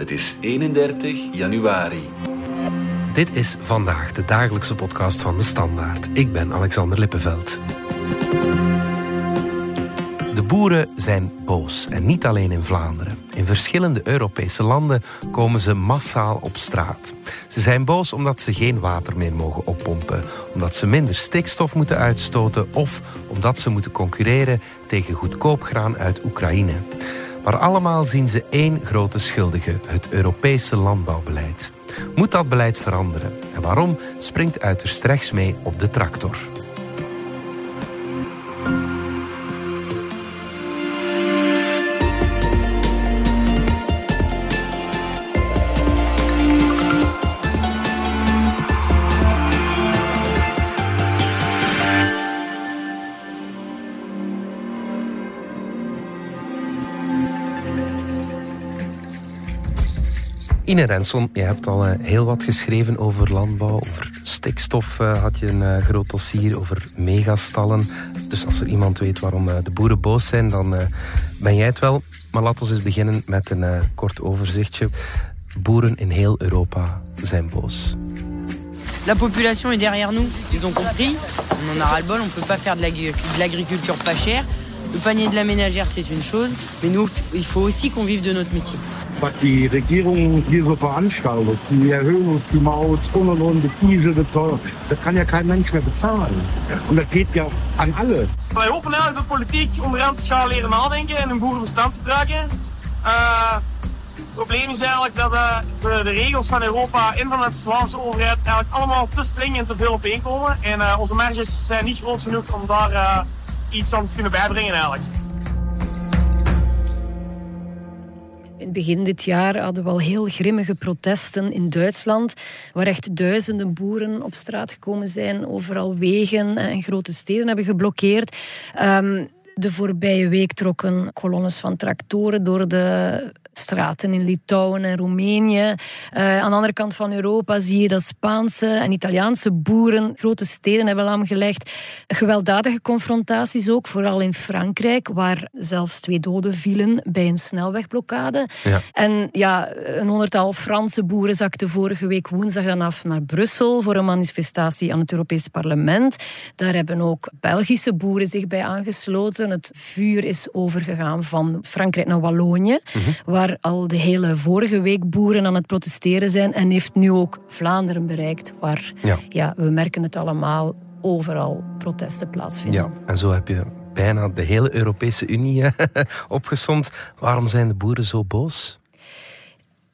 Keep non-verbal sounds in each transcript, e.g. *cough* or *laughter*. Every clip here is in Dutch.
Het is 31 januari. Dit is vandaag de dagelijkse podcast van de Standaard. Ik ben Alexander Lippenveld. De boeren zijn boos en niet alleen in Vlaanderen. In verschillende Europese landen komen ze massaal op straat. Ze zijn boos omdat ze geen water meer mogen oppompen, omdat ze minder stikstof moeten uitstoten of omdat ze moeten concurreren tegen goedkoop graan uit Oekraïne. Maar allemaal zien ze één grote schuldige, het Europese landbouwbeleid. Moet dat beleid veranderen? En waarom springt uiterst rechts mee op de tractor? Ine Renson, je hebt al uh, heel wat geschreven over landbouw, over stikstof uh, had je een uh, groot dossier, over megastallen. Dus als er iemand weet waarom de boeren boos zijn, dan ben jij het wel. Maar laten we eens beginnen met een kort overzichtje. Boeren in heel Europa zijn boos. La population est derrière nous. Ils ont compris. On en a ras-le-bol. On peut pas faire de l'agriculture pas chère. Le panier de la ménagère, c'est une chose. Mais nous, il faut aussi qu'on vive de notre métier. was die Regierung hier so veranstaltet, die erhöhen uns die Maut und und und, die Diesel teuer, das kann ja kein Mensch mehr bezahlen. Und das geht ja an alle. Wij hopen eigenlijk dat politiek onderaan te gaan leren nadenken en een boerenverstand te gebruiken. Uh, het probleem is eigenlijk dat uh, de regels van Europa en van de Vlaamse overheid eigenlijk allemaal te streng en te veel opeenkomen. En uh, onze marges zijn niet groot genoeg om daar iets aan te kunnen bijbrengen eigenlijk. begin dit jaar hadden we al heel grimmige protesten in Duitsland, waar echt duizenden boeren op straat gekomen zijn, overal wegen en grote steden hebben geblokkeerd. Um, de voorbije week trokken kolonnes van tractoren door de straten in Litouwen en Roemenië. Uh, aan de andere kant van Europa zie je dat Spaanse en Italiaanse boeren grote steden hebben lamgelegd. Gewelddadige confrontaties ook, vooral in Frankrijk, waar zelfs twee doden vielen bij een snelwegblokkade. Ja. En ja, een honderdtal Franse boeren zakten vorige week woensdag dan af naar Brussel voor een manifestatie aan het Europees Parlement. Daar hebben ook Belgische boeren zich bij aangesloten. Het vuur is overgegaan van Frankrijk naar Wallonië, mhm. Waar al de hele vorige week boeren aan het protesteren zijn en heeft nu ook Vlaanderen bereikt, waar ja. we merken het allemaal overal protesten plaatsvinden. Ja, en zo heb je bijna de hele Europese Unie *laughs* opgesomd. Waarom zijn de boeren zo boos?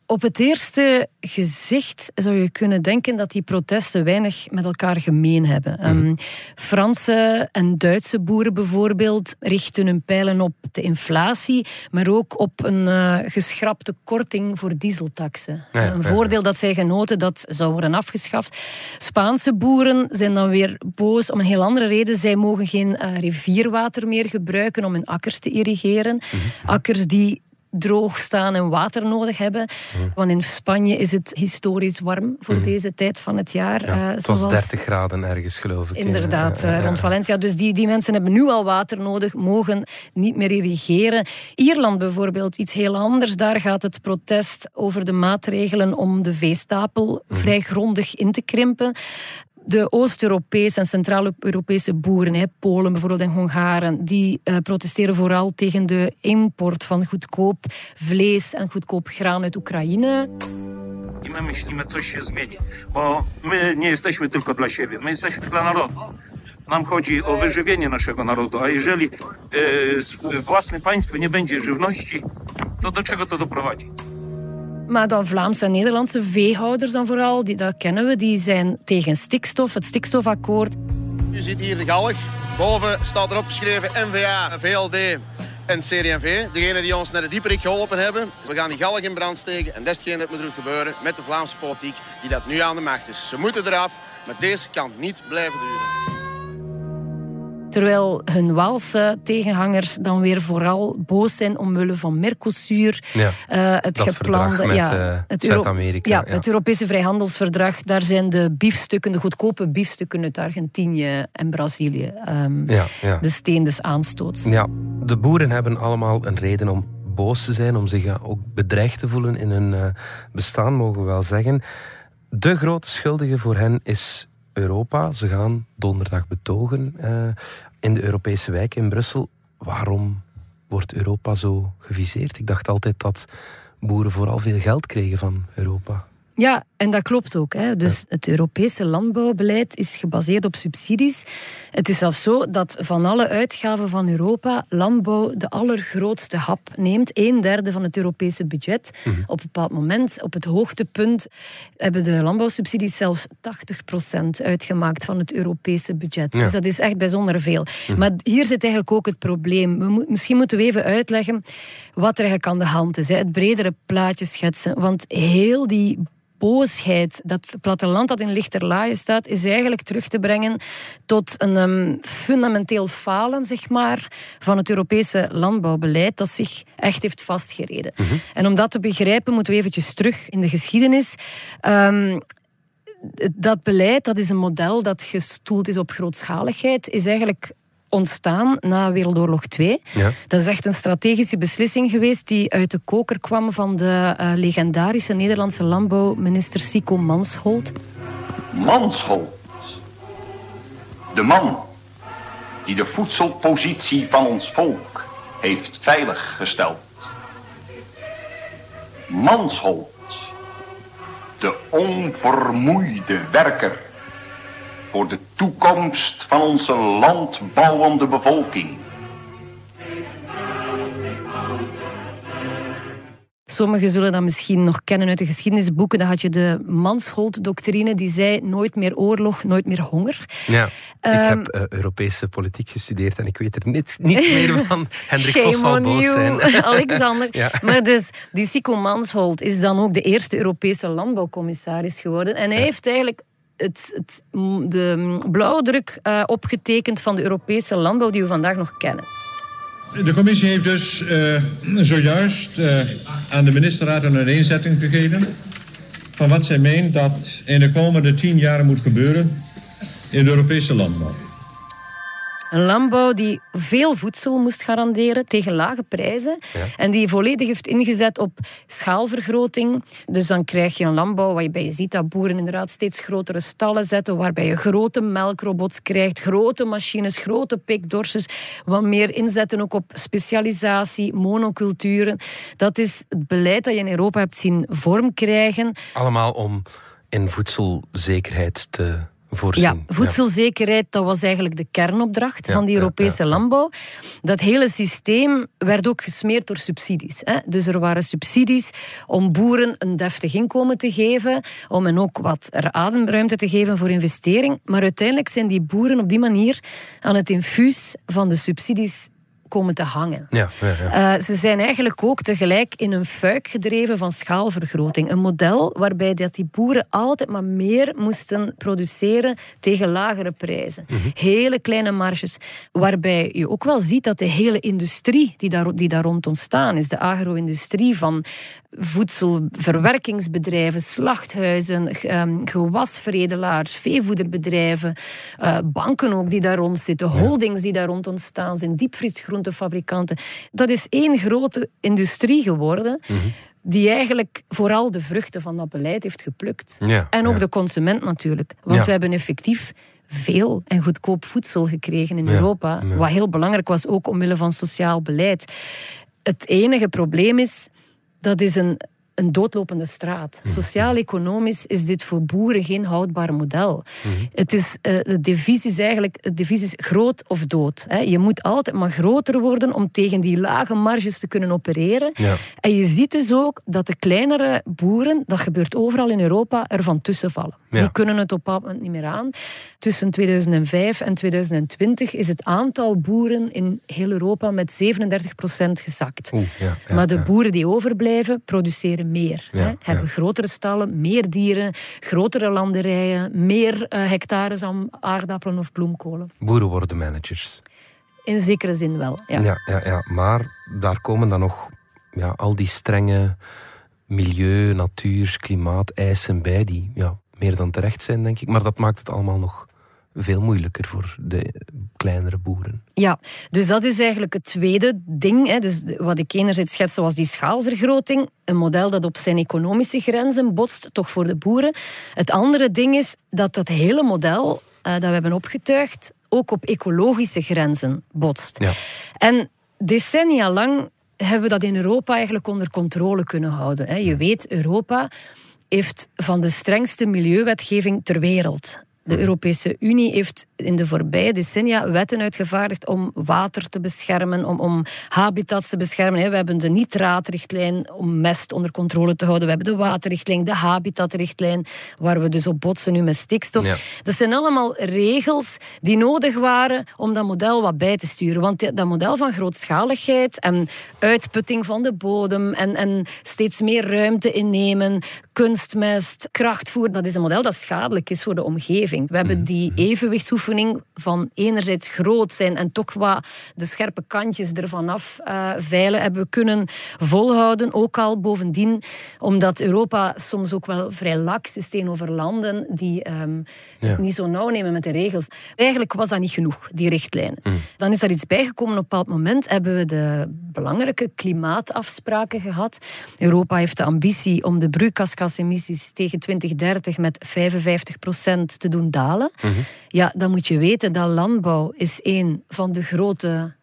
Op het eerste gezicht zou je kunnen denken dat die protesten weinig met elkaar gemeen hebben. Ehm, Franse en Duitse boeren bijvoorbeeld richten hun pijlen op de inflatie, maar ook op een uh, geschrapte korting voor dieseltaxen. een voordeel dat zij genoten dat zou worden afgeschaft. Spaanse boeren zijn dan weer boos om een heel andere reden. Zij mogen geen uh, rivierwater meer gebruiken om hun akkers te irrigeren. Mhm. Akkers die droog staan en water nodig hebben. Mhm. Want in Spanje is het historisch warm voor mhm. deze tijd van het jaar. Ja, uh, het was 30 graden ergens, geloof ik. Inderdaad, uh, rond Valencia. Dus die, die mensen hebben nu al water nodig, mogen niet meer irrigeren. Ierland bijvoorbeeld, iets heel anders. Daar gaat het protest over de maatregelen om de veestapel mhm. vrij grondig in te krimpen de Oost-Europese en Centraal-Europese boeren, hè, Polen bijvoorbeeld en Hongaren, die uh, protesteren vooral tegen de import van goedkoop vlees en goedkoop graan uit Oekraïne. I my myślimy, coś się zmieni, bo my nie jesteśmy tylko dla siebie, my jesteśmy dla narodu. Nam chodzi o wyżywienie naszego narodu, a jeżeli e, własne państwo nie będzie żywności, to do czego to doprowadzi? Maar dan Vlaamse en Nederlandse veehouders dan vooral, die, dat kennen we, die zijn tegen stikstof, het stikstofakkoord. Je ziet hier de galg. Boven staat erop geschreven NVA, VLD en CD&V. Degene die ons naar de dieperik geholpen hebben. We gaan die galg in brand steken en dat is dat moet gebeuren met de Vlaamse politiek die dat nu aan de macht is. Ze moeten eraf, maar deze kan niet blijven duren. Terwijl hun Waalse tegenhangers dan weer vooral boos zijn omwille van Mercosur. Ja, uh, het geplande. Met, ja, uh, het Zuid-Amerika. Ja, ja, het Europese vrijhandelsverdrag. Daar zijn de biefstukken, de goedkope biefstukken uit Argentinië en Brazilië. Um, ja, ja. De steen des aanstoots. Ja, de boeren hebben allemaal een reden om boos te zijn, om zich ook bedreigd te voelen in hun uh, bestaan, mogen we wel zeggen. De grote schuldige voor hen is Europa. Ze gaan donderdag betogen uh, in de Europese wijk in Brussel. Waarom wordt Europa zo geviseerd? Ik dacht altijd dat boeren vooral veel geld kregen van Europa. Ja, en dat klopt ook. Hè. Dus het Europese landbouwbeleid is gebaseerd op subsidies. Het is zelfs zo dat van alle uitgaven van Europa landbouw de allergrootste hap neemt. Een derde van het Europese budget. Mhm. Op een bepaald moment, op het hoogtepunt, hebben de landbouwsubsidies zelfs 80% uitgemaakt van het Europese budget. Dus dat is echt bijzonder veel. Mhm. Maar hier zit eigenlijk ook het probleem. We misschien moeten we even uitleggen wat er eigenlijk aan de hand is. Hè. Het bredere plaatje schetsen. Want heel die boosheid, dat platteland dat in lichterlaaien staat, is eigenlijk terug te brengen tot een um, fundamenteel falen, zeg maar, van het Europese landbouwbeleid dat zich echt heeft vastgereden. Mhm. En om dat te begrijpen, moeten we eventjes terug in de geschiedenis. Um, dat beleid, dat is een model dat gestoeld is op grootschaligheid, is eigenlijk ontstaan na Wereldoorlog 2. Ja. Dat is echt een strategische beslissing geweest die uit de koker kwam van de uh, legendarische Nederlandse landbouwminister Sico Mansholt. Mansholt. De man die de voedselpositie van ons volk heeft veiliggesteld. Mansholt. De onvermoeide werker voor de toekomst van onze landbouwende bevolking. Sommigen zullen dat misschien nog kennen uit de geschiedenisboeken. Dan had je de Mansholt-doctrine, die zei nooit meer oorlog, nooit meer honger. Ja, ik ehm, heb uh, Europese politiek gestudeerd en ik weet er niets, niets *laughs* meer van. Hendrik Vos zal boos zijn. *laughs* *laughs* Alexander. ja. Maar dus, die Sico Mansholt is dan ook de eerste Europese landbouwcommissaris geworden. En hij heeft eigenlijk het, het, de blauwdruk uh, opgetekend van de Europese landbouw die we vandaag nog kennen. De commissie heeft dus uh, zojuist uh, aan de ministerraad een uiteenzetting gegeven van wat zij meent dat in de komende tien jaar moet gebeuren in de Europese landbouw. Een landbouw die veel voedsel moest garanderen tegen lage prijzen. En die volledig heeft ingezet op schaalvergroting. Dus dan krijg je een landbouw waarbij je ziet dat boeren inderdaad steeds grotere stallen zetten. Waarbij je grote melkrobots krijgt, grote machines, grote pikdorsjes. Wat meer inzetten ook op specialisatie, monoculturen. Dat is het beleid dat je in Europa hebt zien vorm krijgen. Allemaal om in voedselzekerheid te ja, voedselzekerheid, dat was eigenlijk de kernopdracht van die Europese landbouw. Dat hele systeem werd ook gesmeerd door subsidies. Hè. Dus er waren subsidies om boeren een deftig inkomen te geven, om hen ook wat ademruimte te geven voor investering. Maar uiteindelijk zijn die boeren op die manier aan het infuus van de subsidies komen te hangen. Ja, ja, ja. Uh, ze zijn eigenlijk ook tegelijk in een fuik gedreven van schaalvergroting. Een model waarbij dat die boeren altijd maar meer moesten produceren tegen lagere prijzen. Mm -hmm. Hele kleine marges. Waarbij je ook wel ziet dat de hele industrie die daar, die daar rond ontstaan is, de agro-industrie van voedselverwerkingsbedrijven, slachthuizen, ehm, gewasveredelaars, veevoederbedrijven, uh, banken ook die daar rond zitten, holdings die daar rond ontstaan zijn, diepvriesgroentefabrikanten. Dat is één grote industrie geworden. Mhm. Die eigenlijk vooral de vruchten van dat beleid heeft geplukt. en ook de consument natuurlijk. Want we hebben effectief veel en goedkoop voedsel gekregen in Europa. Wat heel belangrijk was, ook omwille van sociaal beleid. Het enige probleem is dat is een, een doodlopende straat. Mhm. Sociaal-economisch is dit voor boeren geen houdbaar model. Mhm. Het is, uh, de devies is eigenlijk de devies is groot of dood. Hè. Je moet altijd maar groter worden om tegen die lage marges te kunnen opereren. Ja. En je ziet dus ook dat de kleinere boeren, dat gebeurt overal in Europa, ervan tussen vallen. Die kunnen het op een bepaald moment niet meer aan. Tussen 2005 en 2020 is het aantal boeren in heel Europa met 37 procent gezakt. ja, maar de boeren die overblijven, produceren meer. hè? Hebben grotere stallen, meer dieren, grotere landerijen, meer uh, hectares aan aardappelen of bloemkolen. Boeren worden managers. In zekere zin wel, ja. Ja, ja, ja. Maar daar komen dan nog ja, al die strenge milieu, natuur, klimaat, eisen bij die ja, meer dan terecht zijn, denk ik. Maar dat maakt het allemaal nog veel moeilijker voor de kleinere boeren. Ja, dus dat is eigenlijk het tweede ding. Hè. Dus wat ik enerzijds schetste was die schaalvergroting. Een model dat op zijn economische grenzen botst, toch voor de boeren. Het andere ding is dat dat hele model uh, dat we hebben opgetuigd ook op ecologische grenzen botst. Ja. En decennia lang hebben we dat in Europa eigenlijk onder controle kunnen houden. Je weet, Europa heeft van de strengste milieuwetgeving ter wereld. De Europese Unie heeft in de voorbije decennia wetten uitgevaardigd om water te beschermen, om, om habitats te beschermen. We hebben de nitraatrichtlijn om mest onder controle te houden. We hebben de waterrichtlijn, de habitatrichtlijn, waar we dus op botsen nu met stikstof. Dat zijn allemaal regels die nodig waren om dat model wat bij te sturen. Want dat model van grootschaligheid en uitputting van de bodem en, en steeds meer ruimte innemen, kunstmest, krachtvoer, dat is een model dat schadelijk is voor de omgeving. We hebben die evenwichtsoefening van enerzijds groot zijn en toch wat de scherpe kantjes ervan af uh, veilen, hebben we kunnen volhouden. Ook al bovendien, omdat Europa soms ook wel vrij laks is tegenover landen die um, ja. niet zo nauw nemen met de regels. Eigenlijk was dat niet genoeg, die richtlijnen. Mm. Dan is er iets bijgekomen. Op een bepaald moment hebben we de belangrijke klimaatafspraken gehad. Europa heeft de ambitie om de broeikasgasemissies tegen 2030 met 55 procent te doen dalen, mhm. ja, dan moet je weten dat landbouw is een van de grote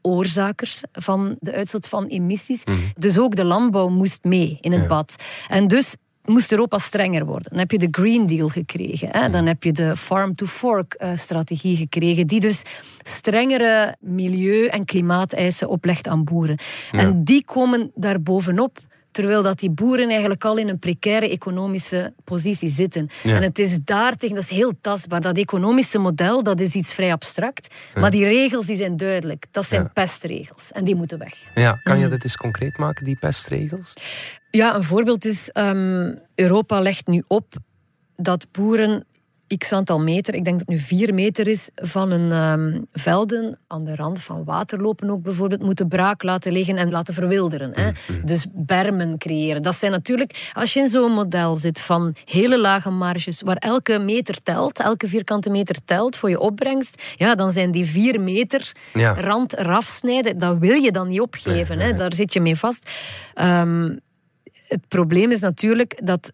oorzakers van de uitstoot van emissies. Mhm. Dus ook de landbouw moest mee in het bad. En dus moest Europa strenger worden. Dan heb je de Green Deal gekregen. Hè? Dan mhm. heb je de Farm-to-Fork-strategie eh, gekregen, die dus strengere milieu- en klimaateisen oplegt aan boeren. En die komen daar bovenop Terwijl dat die boeren eigenlijk al in een precaire economische positie zitten. En het is daar tegen, dat is heel tastbaar. Dat economische model, dat is iets vrij abstract. Maar die regels die zijn duidelijk. Dat zijn pestregels. En die moeten weg. Ja, kan je mm. dat eens concreet maken, die pestregels? Ja, een voorbeeld is... Um, Europa legt nu op dat boeren x aantal meter, ik denk dat het nu vier meter is, van een um, velden aan de rand van waterlopen ook bijvoorbeeld, moeten braak laten liggen en laten verwilderen. Hè? Mm-hmm. Dus bermen creëren. Dat zijn natuurlijk, als je in zo'n model zit van hele lage marges, waar elke meter telt, elke vierkante meter telt voor je opbrengst, ja, dan zijn die vier meter rand eraf snijden, dat wil je dan niet opgeven. Hè? Daar zit je mee vast. Um, het probleem is natuurlijk dat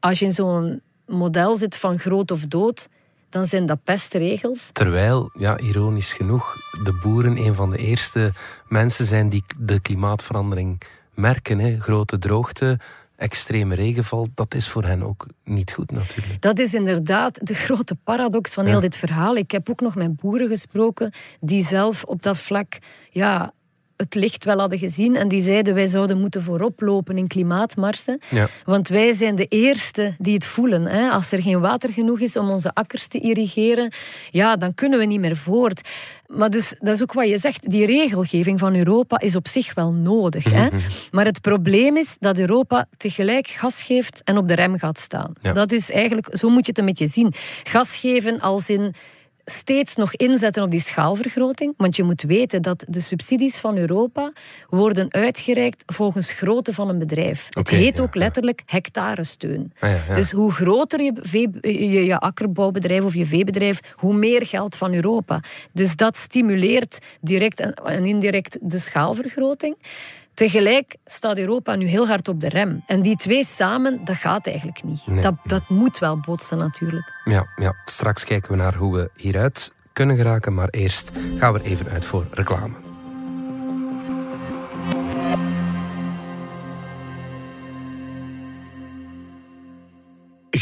als je in zo'n model zit van groot of dood, dan zijn dat pestregels. Terwijl, ja, ironisch genoeg, de boeren een van de eerste mensen zijn die de klimaatverandering merken. Hè. Grote droogte, extreme regenval, dat is voor hen ook niet goed natuurlijk. Dat is inderdaad de grote paradox van heel dit verhaal. Ik heb ook nog met boeren gesproken die zelf op dat vlak ja, het licht wel hadden gezien. En die zeiden, wij zouden moeten voorop lopen in klimaatmarsen. Ja. Want wij zijn de eerste die het voelen. Hè. Als er geen water genoeg is om onze akkers te irrigeren, ja, dan kunnen we niet meer voort. Maar dus, dat is ook wat je zegt, die regelgeving van Europa is op zich wel nodig. Hè? Mhm. Maar het probleem is dat Europa tegelijk gas geeft en op de rem gaat staan. Dat is eigenlijk, zo moet je het een beetje zien. Gas geven als in steeds nog inzetten op die schaalvergroting. Want je moet weten dat de subsidies van Europa worden uitgereikt volgens grootte van een bedrijf. het heet ook letterlijk hectaresteun. Ah, dus hoe groter je, je, je akkerbouwbedrijf of je veebedrijf, hoe meer geld van Europa. Dus dat stimuleert direct en indirect de schaalvergroting. Tegelijk staat Europa nu heel hard op de rem. En die twee samen, dat gaat eigenlijk niet. Dat, dat moet wel botsen natuurlijk. Ja, ja, straks kijken we naar hoe we hieruit kunnen geraken. Maar eerst gaan we er even uit voor reclame.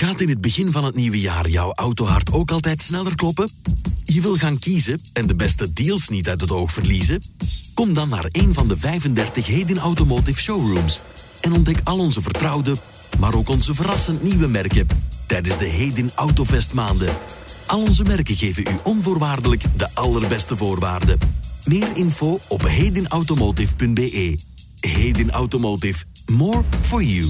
Gaat in het begin van het nieuwe jaar jouw autohart ook altijd sneller kloppen? Je wil gaan kiezen en de beste deals niet uit het oog verliezen? Kom dan naar een van de 35 Heden Automotive showrooms en ontdek al onze vertrouwde, maar ook onze verrassend nieuwe merken tijdens de Heden Autovest maanden. Al onze merken geven u onvoorwaardelijk de allerbeste voorwaarden. Meer info op hedenautomotive.be. Heden Automotive. More for you.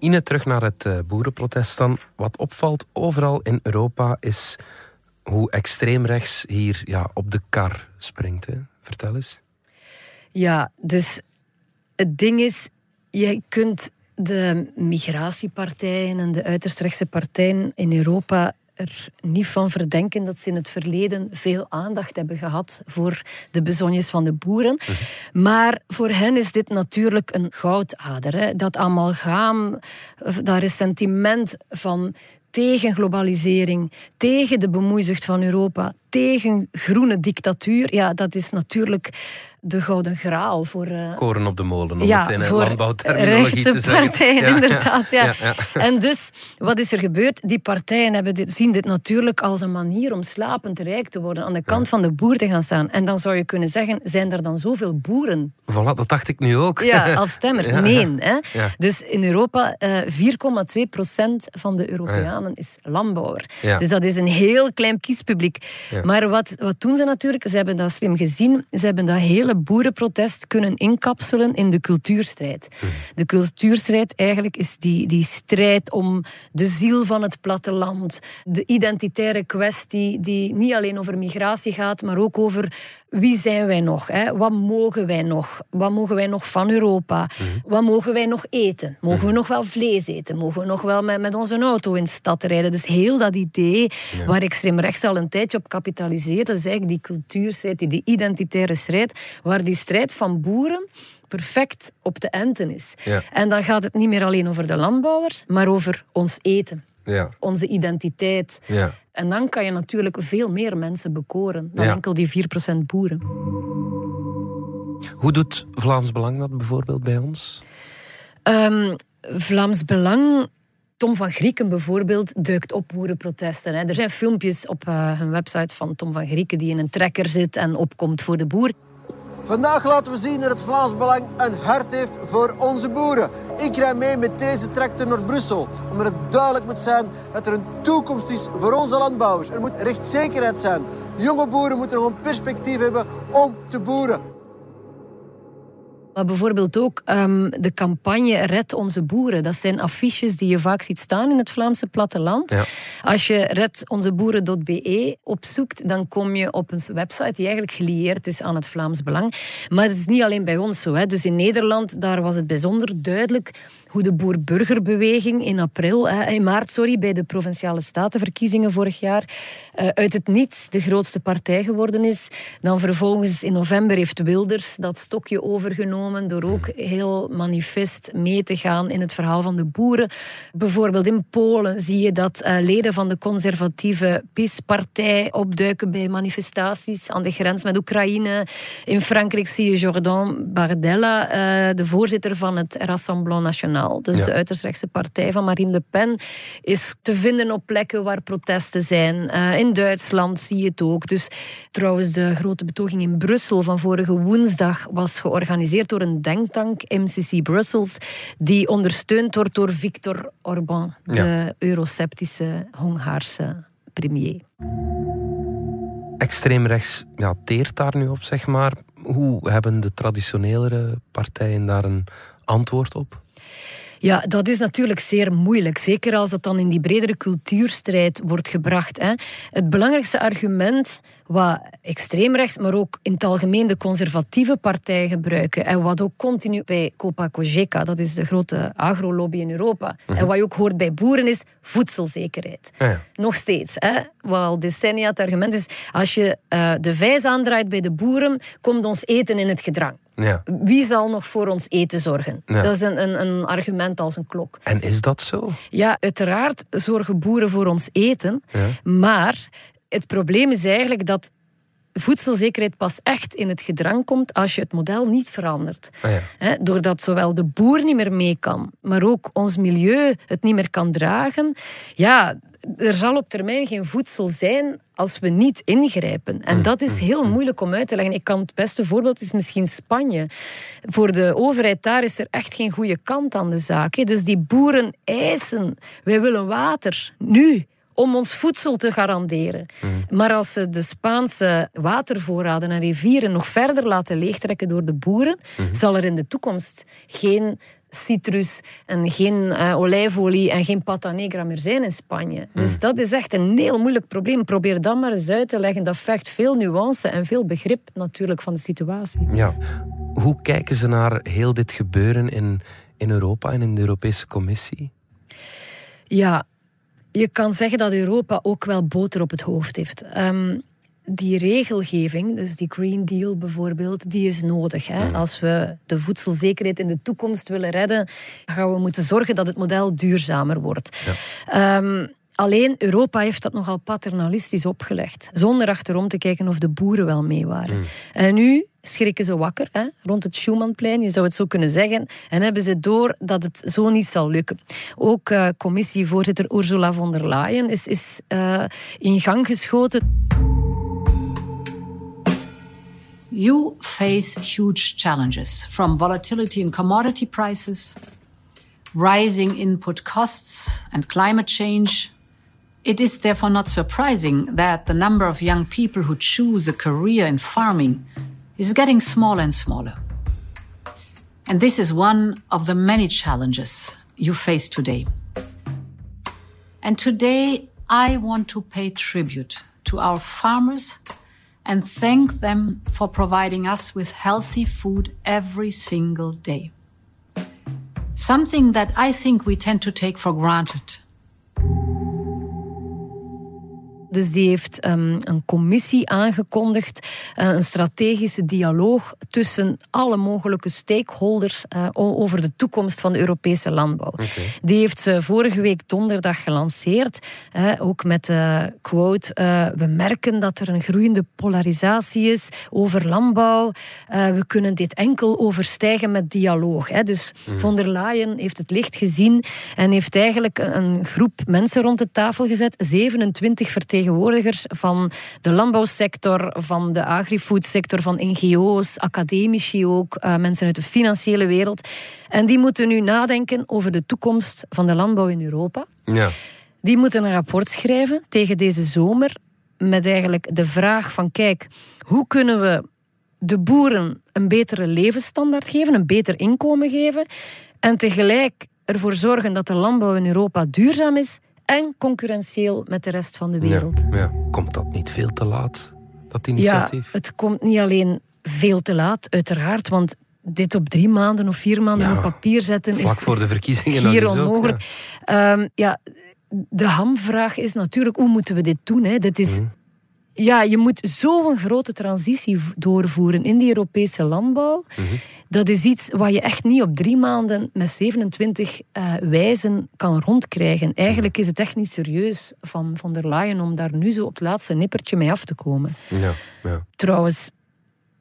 Ine, terug naar het uh, boerenprotest dan. Wat opvalt overal in Europa is hoe extreem rechts hier ja, op de kar springt. Hè? Vertel eens. Ja, dus het ding is, je kunt de migratiepartijen en de uiterst rechtse partijen in Europa er niet van verdenken dat ze in het verleden veel aandacht hebben gehad voor de bezonjes van de boeren. Maar voor hen is dit natuurlijk een goudader. Hè. Dat amalgaam, dat ressentiment van tegen globalisering, tegen de bemoeizucht van Europa, tegen groene dictatuur, ja, dat is natuurlijk de gouden graal voor... Uh, Koren op de molen, om ja, het in voor landbouwterminologie te zeggen. partijen, Ja, inderdaad. *laughs* Ja. En dus, wat is er gebeurd? Die partijen hebben dit, zien dit natuurlijk als een manier om slapend rijk te worden, aan de kant van de boer te gaan staan. En dan zou je kunnen zeggen, zijn er dan zoveel boeren Voilà, dat dacht ik nu ook. ja, *laughs* als stemmers. Nee. Hè? Dus in Europa, eh 4,2 procent van de Europeanen is landbouwer. Dus dat is een heel klein kiespubliek. Ja. Maar wat, wat doen ze natuurlijk? Ze hebben dat slim gezien. Ze hebben dat hele boerenprotest kunnen inkapselen in de cultuurstrijd. Mhm. De cultuurstrijd eigenlijk is die, die strijd om de ziel van het platteland. De identitaire kwestie die niet alleen over migratie gaat, maar ook over wie zijn wij nog? Hè? Wat mogen wij nog? Wat mogen wij nog van Europa? Wat mogen wij nog eten? Mogen we nog wel vlees eten? Mogen we nog wel met, met onze auto in de stad rijden? Dus heel dat idee waar extreem rechts al een tijdje op kapitaliseert, dat is eigenlijk die cultuurstrijd, die, die identitaire strijd, waar die strijd van boeren perfect op te enten is. Ja. En dan gaat het niet meer alleen over de landbouwers, maar over ons eten, Ja, onze identiteit. ja. En dan kan je natuurlijk veel meer mensen bekoren dan enkel die 4% boeren. Hoe doet Vlaams Belang dat bijvoorbeeld bij ons? Ehm, Vlaams Belang. Tom van Grieken bijvoorbeeld duikt op boerenprotesten. Hè. Er zijn filmpjes op eh, hun website van Tom van Grieken die in een trekker zit en opkomt voor de boer. Vandaag laten we zien dat het Vlaams Belang een hart heeft voor onze boeren. Ik rij mee met deze tractor naar Brussel, omdat het duidelijk moet zijn dat er een toekomst is voor onze landbouwers. Er moet rechtszekerheid zijn. Jonge boeren moeten nog een perspectief hebben om te boeren. Maar bijvoorbeeld ook ehm, de campagne Red onze boeren. Dat zijn affiches die je vaak ziet staan in het Vlaamse platteland. Ja. Als je redonzeboeren.be opzoekt, dan kom je op een website die eigenlijk gelieerd is aan het Vlaams Belang. Maar het is niet alleen bij ons zo. Hè. Dus in Nederland, daar was het bijzonder duidelijk hoe de boer-burgerbeweging in april, in maart, sorry, bij de provinciale statenverkiezingen vorig jaar, eh, uit het niets de grootste partij geworden is. Dan vervolgens in november heeft Wilders dat stokje overgenomen door ook heel manifest mee te gaan in het verhaal van de boeren. Bijvoorbeeld in Polen zie je dat eh, leden van de conservatieve PiS-partij opduiken bij manifestaties aan de grens met Oekraïne. In Frankrijk zie je Jordan Bardella, eh, de voorzitter van het Rassemblement National, dus Ja. de uiterst rechtse partij van Marine Le Pen, is te vinden op plekken waar protesten zijn. Eh, in Duitsland zie je het ook. Dus trouwens, de grote betoging in Brussel van vorige woensdag was georganiseerd door een denktank, MCC Brussels, die ondersteund wordt door Viktor Orbán, de Ja. euroceptische Hongaarse premier. Extreem rechts ja, teert daar nu op, zeg maar. Hoe hebben de traditionelere partijen daar een antwoord op? Ja, dat is natuurlijk zeer moeilijk. Zeker als dat dan in die bredere cultuurstrijd wordt gebracht. Hè. Het belangrijkste argument wat extreemrechts, maar ook in het algemeen de conservatieve partijen gebruiken. En wat ook continu bij Copa Cogeca, dat is de grote agrolobby in Europa. En wat je ook hoort bij boeren is voedselzekerheid. Ah ja. Nog steeds. Hè? Wat al decennia het argument is, als je eh, de vijs aandraait bij de boeren, komt ons eten in het gedrang. Ja. Wie zal nog voor ons eten zorgen? Ja. Dat is een, een, een argument als een klok. En is dat zo? Ja, uiteraard zorgen boeren voor ons eten. Ja. Maar het probleem is eigenlijk dat voedselzekerheid pas echt in het gedrang komt als je het model niet verandert. Ah ja. Doordat zowel de boer niet meer mee kan, maar ook ons milieu het niet meer kan dragen. Ja, er zal op termijn geen voedsel zijn als we niet ingrijpen. En dat is heel moeilijk om uit te leggen. Ik kan het beste voorbeeld is misschien Spanje. Voor de overheid daar is er echt geen goede kant aan de zaak. Dus die boeren eisen, wij willen water, nu om ons voedsel te garanderen. Maar als ze de Spaanse watervoorraden en rivieren nog verder laten leegtrekken door de boeren, zal er in de toekomst geen citrus en geen eh, olijfolie en geen pata negra meer zijn in Spanje. Dus dat is echt een heel moeilijk probleem. Probeer dat maar eens uit te leggen. Dat vergt veel nuance en veel begrip natuurlijk van de situatie. Ja. Hoe kijken ze naar heel dit gebeuren in, in Europa en in de Europese Commissie? Ja, je kan zeggen dat Europa ook wel boter op het hoofd heeft. Ehm, die regelgeving, dus die Green Deal bijvoorbeeld, die is nodig. Hè? Mm. Als we de voedselzekerheid in de toekomst willen redden, gaan we moeten zorgen dat het model duurzamer wordt. Ja. Ehm, alleen Europa heeft dat nogal paternalistisch opgelegd, zonder achterom te kijken of de boeren wel mee waren. Mm. En nu schrikken ze wakker hè, rond het Schumannplein, je zou het zo kunnen zeggen, en hebben ze door dat het zo niet zal lukken. Ook uh, commissievoorzitter Ursula von der Leyen is, is uh, in gang geschoten. You face huge challenges from volatility in commodity prices, rising input costs, and climate change. It is therefore not surprising that the number of young people who choose a career in farming is getting smaller and smaller. And this is one of the many challenges you face today. And today, I want to pay tribute to our farmers and thank them for providing us with healthy food every single day. Something that I think we tend to take for granted. Dus die heeft um, een commissie aangekondigd, uh, een strategische dialoog tussen alle mogelijke stakeholders uh, over de toekomst van de Europese landbouw. Okay. Die heeft ze vorige week donderdag gelanceerd, uh, ook met de quote: We merken dat er een groeiende polarisatie is over landbouw. we kunnen dit enkel overstijgen met dialoog. Hè. Dus mm. von der Leyen heeft het licht gezien en heeft eigenlijk een groep mensen rond de tafel gezet, 27 vertegenwoordigers vertegenwoordigers van de landbouwsector, van de agrifoodsector, van NGO's, academici ook, uh, mensen uit de financiële wereld. En die moeten nu nadenken over de toekomst van de landbouw in Europa. Ja. Die moeten een rapport schrijven tegen deze zomer met eigenlijk de vraag van kijk, hoe kunnen we de boeren een betere levensstandaard geven, een beter inkomen geven en tegelijk ervoor zorgen dat de landbouw in Europa duurzaam is en concurrentieel met de rest van de wereld. Ja, ja. Komt dat niet veel te laat, dat initiatief? Ja, het komt niet alleen veel te laat, uiteraard, want dit op drie maanden of vier maanden op papier zetten vlak is, voor de verkiezingen hier onmogelijk. Ook, ja. Um, ja. de hamvraag is natuurlijk, hoe moeten we dit doen? Hè? Dit is... Mm. Ja, je moet zo'n grote transitie doorvoeren in die Europese landbouw. Mm -hmm dat is iets wat je echt niet op drie maanden met 27 uh, eh, wijzen kan rondkrijgen. Eigenlijk is het echt niet serieus van von der Leyen om daar nu zo op het laatste nippertje mee af te komen. Ja, ja. Trouwens,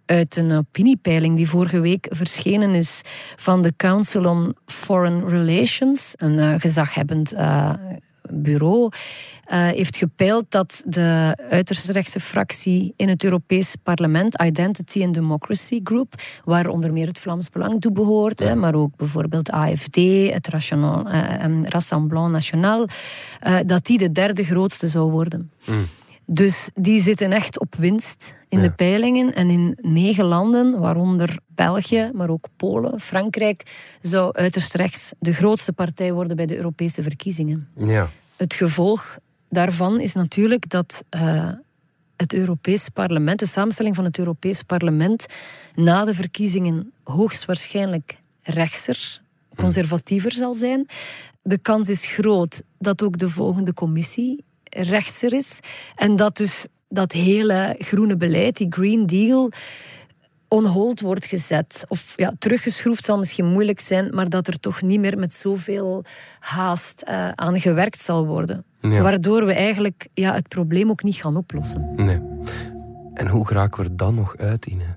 uit een opiniepeiling die vorige week verschenen is van de Council on Foreign Relations, een uh, gezaghebbend uh, bureau, uh, heeft gepeild dat de uiterst rechtse fractie in het Europees Parlement, Identity and Democracy Group, waar onder meer het Vlaams Belang toe behoort, hè, maar ook bijvoorbeeld AFD, het uh, Rassemblement National, uh, dat die de derde grootste zou worden. Mm. Dus die zitten echt op winst in de peilingen. En in negen landen, waaronder België, maar ook Polen, Frankrijk, zou uiterst rechts de grootste partij worden bij de Europese verkiezingen. Ja. Het gevolg daarvan is natuurlijk dat uh, het Europees Parlement, de samenstelling van het Europees Parlement, na de verkiezingen hoogstwaarschijnlijk rechtser, conservatiever zal zijn. De kans is groot dat ook de volgende commissie rechtser is. En dat dus dat hele groene beleid, die Green Deal, on hold wordt gezet. Of ja, teruggeschroefd zal misschien moeilijk zijn, maar dat er toch niet meer met zoveel haast uh, aan gewerkt zal worden. Waardoor we eigenlijk ja, het probleem ook niet gaan oplossen. Nee. En hoe geraken we er dan nog uit, Ine?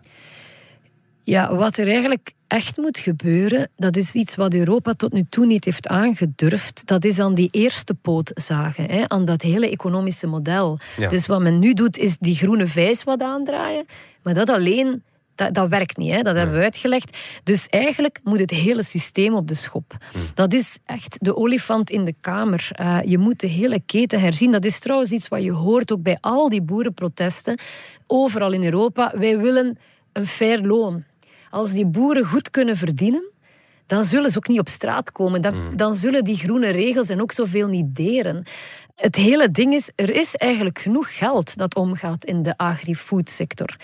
Ja, wat er eigenlijk echt moet gebeuren, dat is iets wat Europa tot nu toe niet heeft aangedurfd. Dat is aan die eerste poot zagen, hè, aan dat hele economische model. Dus wat men nu doet, is die groene vijs wat aandraaien. Maar dat alleen dat, dat werkt niet, hè? dat hebben we uitgelegd. Dus eigenlijk moet het hele systeem op de schop. Hm. Dat is echt de olifant in de kamer. Uh, je moet de hele keten herzien. Dat is trouwens iets wat je hoort ook bij al die boerenprotesten. Overal in Europa. Wij willen een fair loon. Als die boeren goed kunnen verdienen, dan zullen ze ook niet op straat komen. Dan, Mm. dan zullen die groene regels en ook zoveel niet deren. Het hele ding is, er is eigenlijk genoeg geld dat omgaat in de agri-foodsector.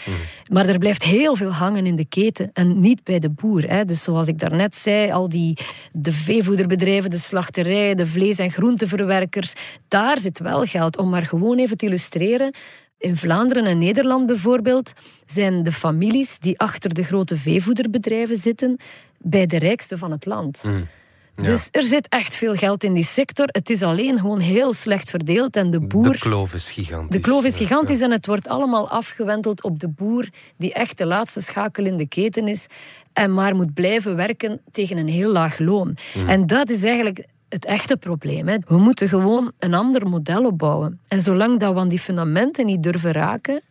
Maar er blijft heel veel hangen in de keten en niet bij de boer. Hè. Dus zoals ik daarnet zei, al die de veevoederbedrijven, de slachterijen, de vlees- en groenteverwerkers, daar zit wel geld. Om maar gewoon even te illustreren, in Vlaanderen en Nederland bijvoorbeeld zijn de families die achter de grote veevoederbedrijven zitten bij de rijkste van het land. Ja. Dus er zit echt veel geld in die sector. Het is alleen gewoon heel slecht verdeeld en de boer... De kloof is gigantisch. De kloof is Ja, gigantisch en het wordt allemaal afgewenteld op de boer, die echt de laatste schakel in de keten is en maar moet blijven werken tegen een heel laag loon. Mm. En dat is eigenlijk het echte probleem. Hè. We moeten gewoon een ander model opbouwen. En zolang dat we aan die fundamenten niet durven raken,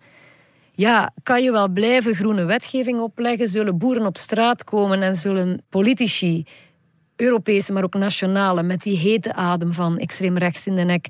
ja, kan je wel blijven groene wetgeving opleggen, zullen boeren op straat komen en zullen politici, Europese, maar ook nationale, met die hete adem van extreem rechts in de nek,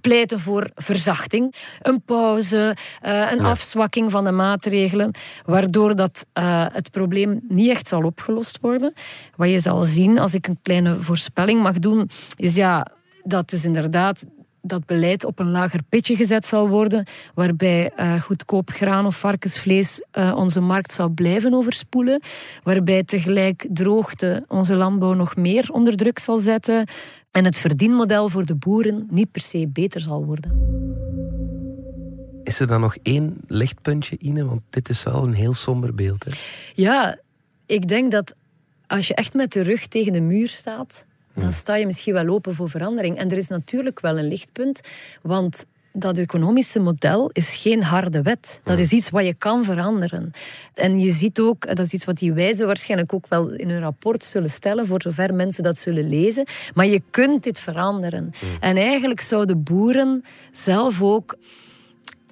pleiten voor verzachting. Een pauze, eh, een Ja. afzwakking van de maatregelen, waardoor dat, eh, het probleem niet echt zal opgelost worden. Wat je zal zien, als ik een kleine voorspelling mag doen, is ja, dat dus inderdaad dat beleid op een lager pitje gezet zal worden, waarbij eh, goedkoop graan of varkensvlees eh, onze markt zal blijven overspoelen, waarbij tegelijk droogte onze landbouw nog meer onder druk zal zetten en het verdienmodel voor de boeren niet per se beter zal worden. Is er dan nog één lichtpuntje, Ine? Want dit is wel een heel somber beeld. Hè? Ja, ik denk dat als je echt met de rug tegen de muur staat, dan sta je misschien wel open voor verandering. En er is natuurlijk wel een lichtpunt, want dat economische model is geen harde wet. Dat is iets wat je kan veranderen. En je ziet ook, dat is iets wat die wijzen waarschijnlijk ook wel in hun rapport zullen stellen, voor zover mensen dat zullen lezen. Maar je kunt dit veranderen. En eigenlijk zouden boeren zelf ook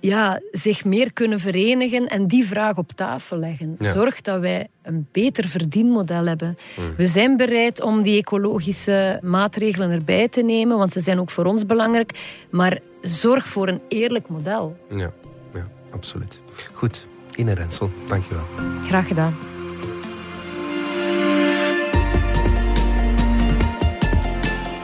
ja, zich meer kunnen verenigen en die vraag op tafel leggen. Ja. Zorg dat wij een beter verdienmodel hebben. We zijn bereid om die ecologische maatregelen erbij te nemen, want ze zijn ook voor ons belangrijk. Maar zorg voor een eerlijk model. Ja, ja, absoluut. Goed, Ine Rensel, dankjewel. Graag gedaan.